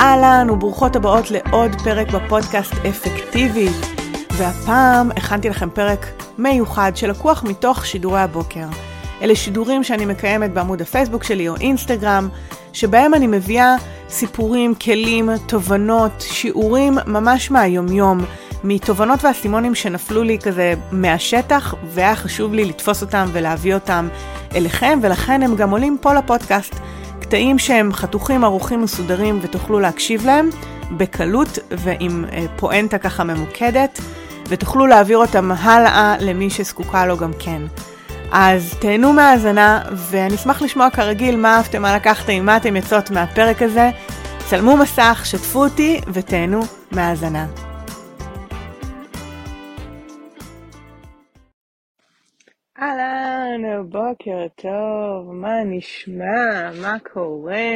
אהלן וברוכות הבאות לעוד פרק בפודקאסט אפקטיבית. והפעם הכנתי לכם פרק מיוחד שלקוח מתוך שידורי הבוקר. אלה שידורים שאני מקיימת בעמוד הפייסבוק שלי או אינסטגרם, שבהם אני מביאה סיפורים, כלים, תובנות, שיעורים ממש מהיומיום, מתובנות ואסימונים שנפלו לי כזה מהשטח, והיה חשוב לי לתפוס אותם ולהביא אותם אליכם, ולכן הם גם עולים פה לפודקאסט. קטעים שהם חתוכים, ערוכים, מסודרים, ותוכלו להקשיב להם בקלות ועם אה, פואנטה ככה ממוקדת, ותוכלו להעביר אותם הלאה למי שזקוקה לו גם כן. אז תהנו מהאזנה, ואני אשמח לשמוע כרגיל מה אהבתם, מה לקחתם, מה אתם יוצאות מהפרק הזה. צלמו מסך, שתפו אותי ותהנו מהאזנה. אהלן, בוקר טוב, מה נשמע, מה קורה?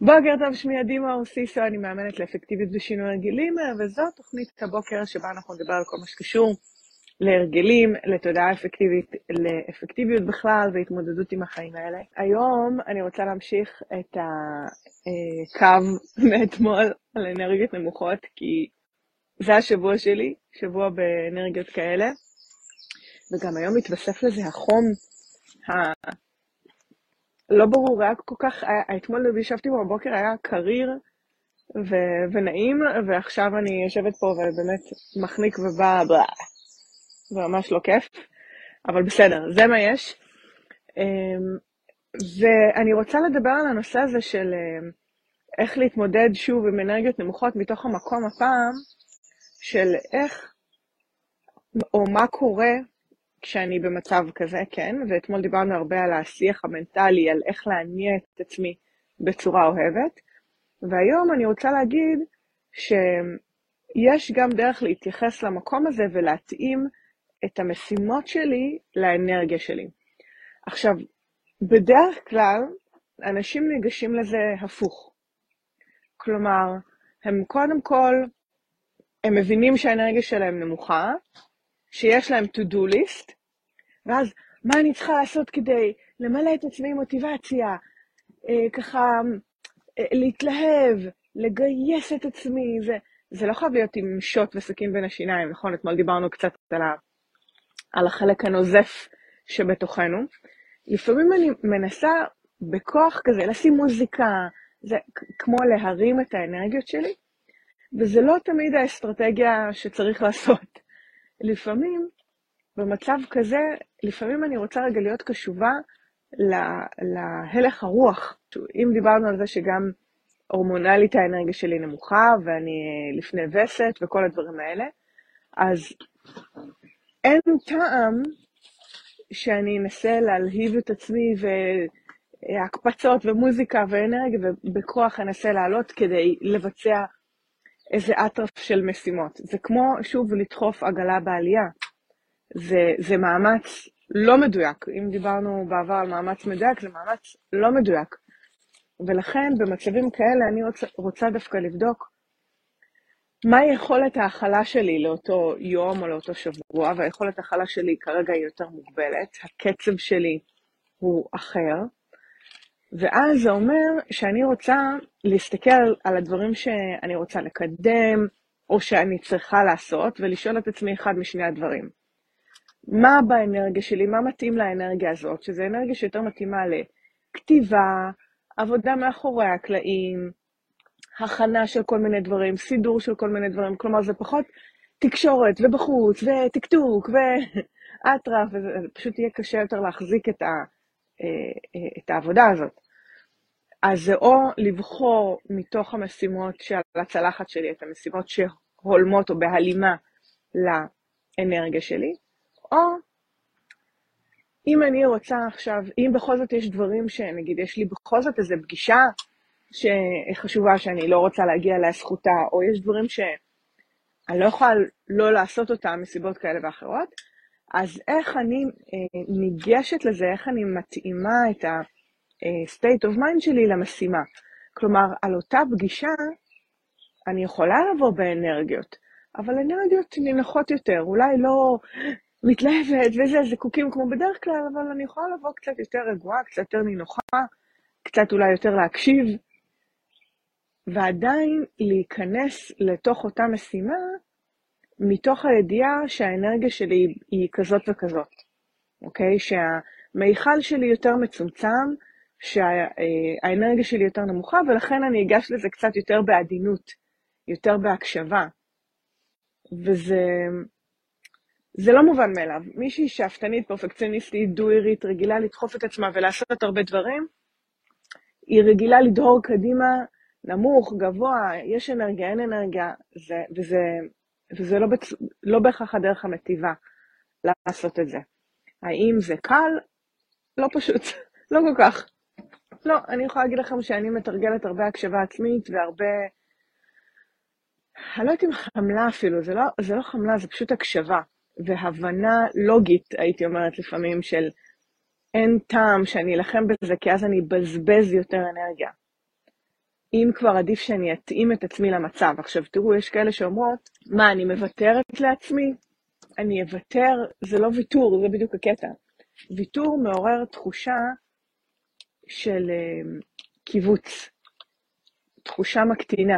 בוקר טוב, שמי עדי מאור סיסו, אני מאמנת לאפקטיביות ושינוי הרגלים, וזו תוכנית הבוקר שבה אנחנו נדבר על כל מה שקשור להרגלים, לתודעה אפקטיבית, לאפקטיביות בכלל והתמודדות עם החיים האלה. היום אני רוצה להמשיך את הקו מאתמול על אנרגיות נמוכות, כי זה השבוע שלי, שבוע באנרגיות כאלה. וגם היום מתווסף לזה החום ה... לא ברור, היה כל כך, היה, אתמול ישבתי בבוקר, היה קריר ו, ונעים, ועכשיו אני יושבת פה ובאמת מחניק ובא, וממש לא כיף, אבל בסדר, זה מה יש. אמ, ואני רוצה לדבר על הנושא הזה של אמ, איך להתמודד שוב עם אנרגיות נמוכות מתוך המקום הפעם, של איך, או מה קורה כשאני במצב כזה, כן, ואתמול דיברנו הרבה על השיח המנטלי, על איך להניע את עצמי בצורה אוהבת, והיום אני רוצה להגיד שיש גם דרך להתייחס למקום הזה ולהתאים את המשימות שלי לאנרגיה שלי. עכשיו, בדרך כלל אנשים ניגשים לזה הפוך. כלומר, הם קודם כל, הם מבינים שהאנרגיה שלהם נמוכה, שיש להם to-do list, ואז מה אני צריכה לעשות כדי למלא את עצמי מוטיבציה, אה, ככה אה, להתלהב, לגייס את עצמי, זה, זה לא חייב להיות עם שוט וסכין בין השיניים, נכון? אתמול דיברנו קצת על, ה, על החלק הנוזף שבתוכנו. לפעמים אני מנסה בכוח כזה לשים מוזיקה, זה כמו להרים את האנרגיות שלי, וזה לא תמיד האסטרטגיה שצריך לעשות. לפעמים, במצב כזה, לפעמים אני רוצה רגע להיות קשובה להלך הרוח. אם דיברנו על זה שגם הורמונלית האנרגיה שלי נמוכה, ואני לפני וסת וכל הדברים האלה, אז אין טעם שאני אנסה להלהיב את עצמי והקפצות ומוזיקה ואנרגיה, ובכוח אנסה לעלות כדי לבצע איזה אטרף של משימות. זה כמו, שוב, לדחוף עגלה בעלייה. זה, זה מאמץ לא מדויק. אם דיברנו בעבר על מאמץ מדויק, זה מאמץ לא מדויק. ולכן במצבים כאלה אני רוצה, רוצה דווקא לבדוק מה יכולת ההכלה שלי לאותו יום או לאותו שבוע, והיכולת ההכלה שלי כרגע היא יותר מוגבלת, הקצב שלי הוא אחר, ואז זה אומר שאני רוצה להסתכל על הדברים שאני רוצה לקדם, או שאני צריכה לעשות, ולשאול את עצמי אחד משני הדברים. מה באנרגיה שלי, מה מתאים לאנרגיה הזאת, שזו אנרגיה שיותר מתאימה לכתיבה, עבודה מאחורי הקלעים, הכנה של כל מיני דברים, סידור של כל מיני דברים, כלומר זה פחות תקשורת ובחוץ וטקטוק ואטרף, וזה פשוט יהיה קשה יותר להחזיק את, ה, את העבודה הזאת. אז זה או לבחור מתוך המשימות של הצלחת שלי, את המשימות שהולמות או בהלימה לאנרגיה שלי, או אם אני רוצה עכשיו, אם בכל זאת יש דברים שנגיד יש לי בכל זאת איזו פגישה שחשובה שאני לא רוצה להגיע לזכותה, או יש דברים שאני לא יכולה לא לעשות אותם מסיבות כאלה ואחרות, אז איך אני אה, ניגשת לזה, איך אני מתאימה את ה-state of mind שלי למשימה. כלומר, על אותה פגישה אני יכולה לבוא באנרגיות, אבל אנרגיות נינוחות יותר, אולי לא מתלהבת וזה, זיקוקים כמו בדרך כלל, אבל אני יכולה לבוא קצת יותר רגועה, קצת יותר נינוחה, קצת אולי יותר להקשיב, ועדיין להיכנס לתוך אותה משימה מתוך הידיעה שהאנרגיה שלי היא כזאת וכזאת, אוקיי? שהמיכל שלי יותר מצומצם, שהאנרגיה שלי יותר נמוכה, ולכן אני אגש לזה קצת יותר בעדינות, יותר בהקשבה. וזה זה לא מובן מאליו. מישהי שאפתנית, פרפקציוניסטית, דו-עירית, רגילה לדחוף את עצמה ולעשות הרבה דברים, היא רגילה לדהור קדימה, נמוך, גבוה, יש אנרגיה, אין אנרגיה, זה, וזה, וזה לא, בצ... לא בהכרח הדרך המטיבה לעשות את זה. האם זה קל? לא פשוט, לא כל כך. לא, אני יכולה להגיד לכם שאני מתרגלת הרבה הקשבה עצמית והרבה... אני לא יודעת אם חמלה אפילו, זה לא, זה לא חמלה, זה פשוט הקשבה. והבנה לוגית, הייתי אומרת לפעמים, של אין טעם שאני אלחם בזה, כי אז אני אבזבז יותר אנרגיה. אם כבר עדיף שאני אתאים את עצמי למצב. עכשיו, תראו, יש כאלה שאומרות, מה, אני מוותרת לעצמי? אני אוותר, זה לא ויתור, זה בדיוק הקטע. ויתור מעורר תחושה של uh, קיבוץ, תחושה מקטינה,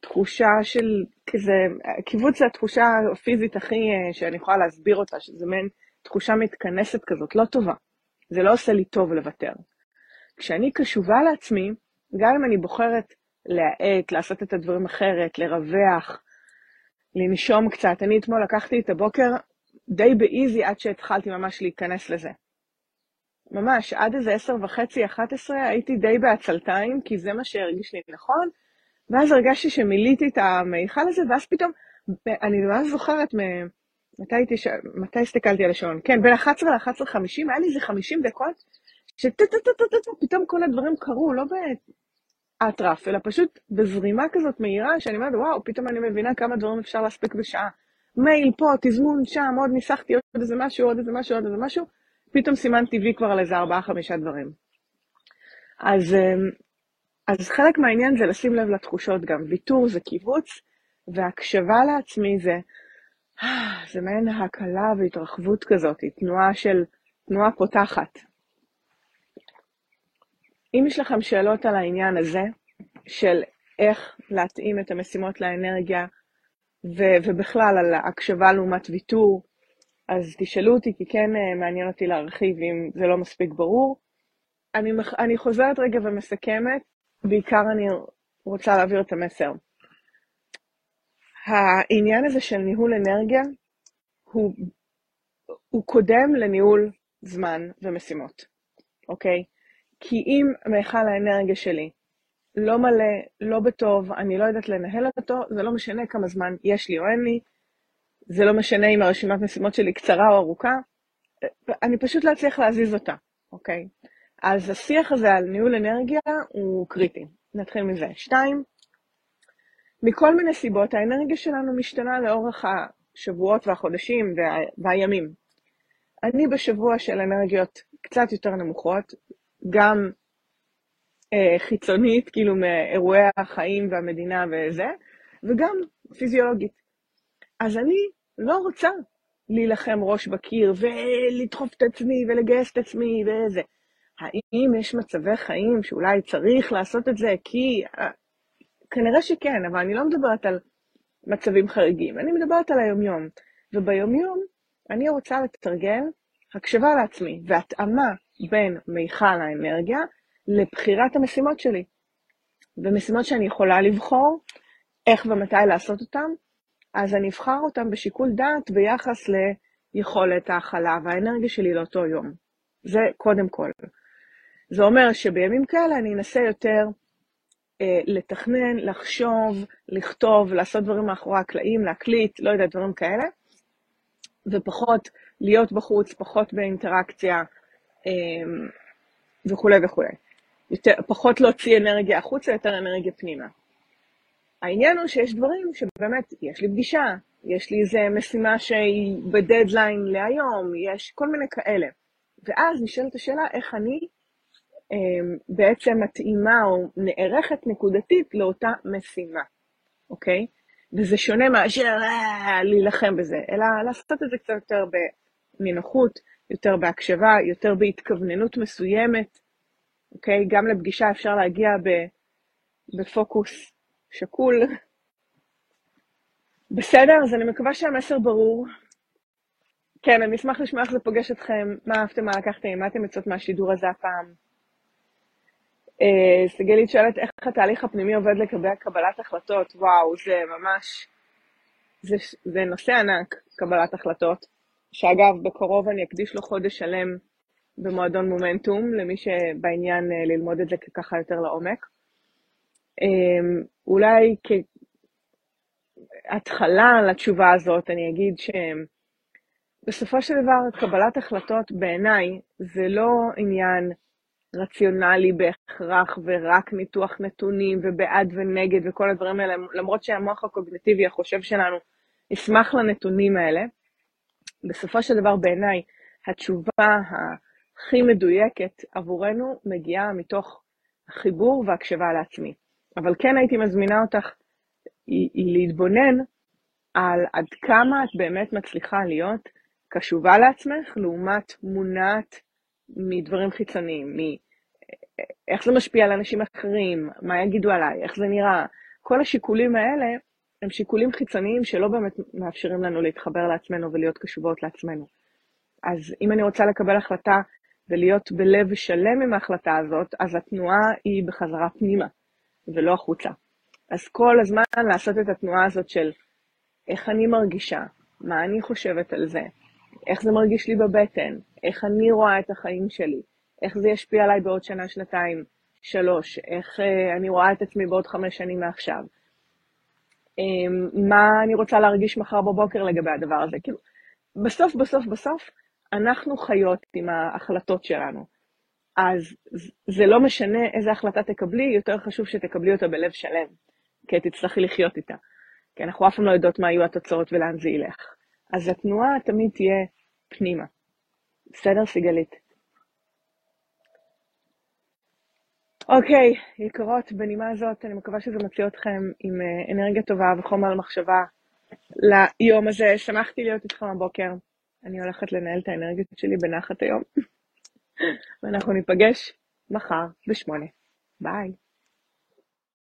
תחושה של כזה, קיבוץ זה התחושה הפיזית הכי, uh, שאני יכולה להסביר אותה, שזה מעין תחושה מתכנסת כזאת, לא טובה. זה לא עושה לי טוב לוותר. כשאני קשובה לעצמי, גם אם אני בוחרת להאט, לעשות את הדברים אחרת, לרווח, לנשום קצת, אני אתמול לקחתי את הבוקר די באיזי עד שהתחלתי ממש להיכנס לזה. ממש, עד איזה עשר וחצי, אחת עשרה, הייתי די בעצלתיים, כי זה מה שהרגיש לי נכון, ואז הרגשתי שמילאתי את המיכל הזה, ואז פתאום, אני ממש זוכרת מ... מתי, הייתי ש... מתי הסתכלתי על השעון? כן, בין 11 ל-11.50, היה לי איזה 50 דקות, שטטטטטט, כל הדברים קרו, לא באטרף, אלא פשוט בזרימה כזאת מהירה, שאני אומרת, וואו, פתאום אני מבינה כמה דברים אפשר להספיק בשעה. מייל פה, תזמון שם, עוד ניסחתי עוד איזה משהו, עוד איזה משהו, עוד איזה משהו, פתאום סימנתי וי כבר על איזה ארבעה-חמישה דברים. אז, אמ, אז חלק מהעניין זה לשים לב לתחושות גם. ויתור זה קיבוץ, והקשבה לעצמי זה, זה מעין הקלה והתרחבות כזאת, תנועה של, תנועה פותחת. אם יש לכם שאלות על העניין הזה, של איך להתאים את המשימות לאנרגיה, ו- ובכלל על הקשבה לעומת ויתור, אז תשאלו אותי, כי כן אה, מעניין אותי להרחיב אם זה לא מספיק ברור. אני, אני חוזרת רגע ומסכמת, בעיקר אני רוצה להעביר את המסר. העניין הזה של ניהול אנרגיה הוא, הוא קודם לניהול זמן ומשימות, אוקיי? כי אם מיכל האנרגיה שלי לא מלא, לא בטוב, אני לא יודעת לנהל אותו, זה לא משנה כמה זמן יש לי או אין לי, זה לא משנה אם הרשימת משימות שלי קצרה או ארוכה, אני פשוט לא אצליח להזיז אותה, אוקיי? אז השיח הזה על ניהול אנרגיה הוא קריטי. נתחיל מזה. שתיים, מכל מיני סיבות האנרגיה שלנו משתנה לאורך השבועות והחודשים וה... והימים. אני בשבוע של אנרגיות קצת יותר נמוכות, גם אה, חיצונית, כאילו מאירועי החיים והמדינה וזה, וגם פיזיולוגית. אז אני לא רוצה להילחם ראש בקיר ולדחוף את עצמי ולגייס את עצמי וזה. האם יש מצבי חיים שאולי צריך לעשות את זה כי... אה, כנראה שכן, אבל אני לא מדברת על מצבים חריגים, אני מדברת על היומיום. וביומיום אני רוצה לתרגל הקשבה לעצמי והתאמה בין מיכל האנרגיה לבחירת המשימות שלי. ומשימות שאני יכולה לבחור איך ומתי לעשות אותן, אז אני אבחר אותן בשיקול דעת ביחס ליכולת ההכלה והאנרגיה שלי לאותו יום. זה קודם כל. זה אומר שבימים כאלה אני אנסה יותר אה, לתכנן, לחשוב, לכתוב, לעשות דברים מאחורי הקלעים, להקליט, לא יודע, דברים כאלה, ופחות להיות בחוץ, פחות באינטראקציה וכולי וכולי. יותר, פחות להוציא אנרגיה החוצה, יותר אנרגיה פנימה. העניין הוא שיש דברים שבאמת, יש לי פגישה, יש לי איזה משימה שהיא בדדליין להיום, יש כל מיני כאלה. ואז נשאלת השאלה איך אני אה, בעצם מתאימה או נערכת נקודתית לאותה משימה, אוקיי? וזה שונה מאשר אה, להילחם בזה, אלא לעשות את זה קצת יותר בנינוחות, יותר בהקשבה, יותר בהתכווננות מסוימת, אוקיי? גם לפגישה אפשר להגיע ב... בפוקוס שקול. בסדר, אז אני מקווה שהמסר ברור. כן, אני אשמח לשמוע איך זה פוגש אתכם, מה אהבתם, מה לקחתם, מה אתם יוצאות מהשידור הזה הפעם. אה, סיגלית שואלת איך התהליך הפנימי עובד לקבל קבלת החלטות. וואו, זה ממש, זה, זה נושא ענק, קבלת החלטות, שאגב, בקרוב אני אקדיש לו חודש שלם במועדון מומנטום, למי שבעניין אה, ללמוד את זה ככה יותר לעומק. אה, אולי כהתחלה לתשובה הזאת, אני אגיד שבסופו של דבר, קבלת החלטות בעיניי זה לא עניין רציונלי בהכרח ורק ניתוח נתונים ובעד ונגד וכל הדברים האלה, למרות שהמוח הקוגניטיבי החושב שלנו ישמח לנתונים האלה. בסופו של דבר בעיניי התשובה הכי מדויקת עבורנו מגיעה מתוך החיבור והקשבה לעצמי. אבל כן הייתי מזמינה אותך להתבונן על עד כמה את באמת מצליחה להיות קשובה לעצמך לעומת מונעת מדברים חיצוניים, מאיך זה משפיע על אנשים אחרים, מה יגידו עליי, איך זה נראה. כל השיקולים האלה הם שיקולים חיצוניים שלא באמת מאפשרים לנו להתחבר לעצמנו ולהיות קשובות לעצמנו. אז אם אני רוצה לקבל החלטה ולהיות בלב שלם עם ההחלטה הזאת, אז התנועה היא בחזרה פנימה, ולא החוצה. אז כל הזמן לעשות את התנועה הזאת של איך אני מרגישה, מה אני חושבת על זה, איך זה מרגיש לי בבטן, איך אני רואה את החיים שלי, איך זה ישפיע עליי בעוד שנה, שנתיים, שלוש, איך אה, אני רואה את עצמי בעוד חמש שנים מעכשיו, מה אני רוצה להרגיש מחר בבוקר לגבי הדבר הזה. כאילו, בסוף, בסוף, בסוף, אנחנו חיות עם ההחלטות שלנו. אז זה לא משנה איזה החלטה תקבלי, יותר חשוב שתקבלי אותה בלב שלם, כי תצטרכי לחיות איתה. כי אנחנו אף פעם לא יודעות מה יהיו התוצאות ולאן זה ילך. אז התנועה תמיד תהיה פנימה. בסדר, סיגלית? אוקיי, יקרות, בנימה הזאת, אני מקווה שזה מוציא אתכם עם אה, אנרגיה טובה וחומר למחשבה ליום הזה. שמחתי להיות איתכם הבוקר. אני הולכת לנהל את האנרגיות שלי בנחת היום, ואנחנו ניפגש מחר בשמונה. ביי.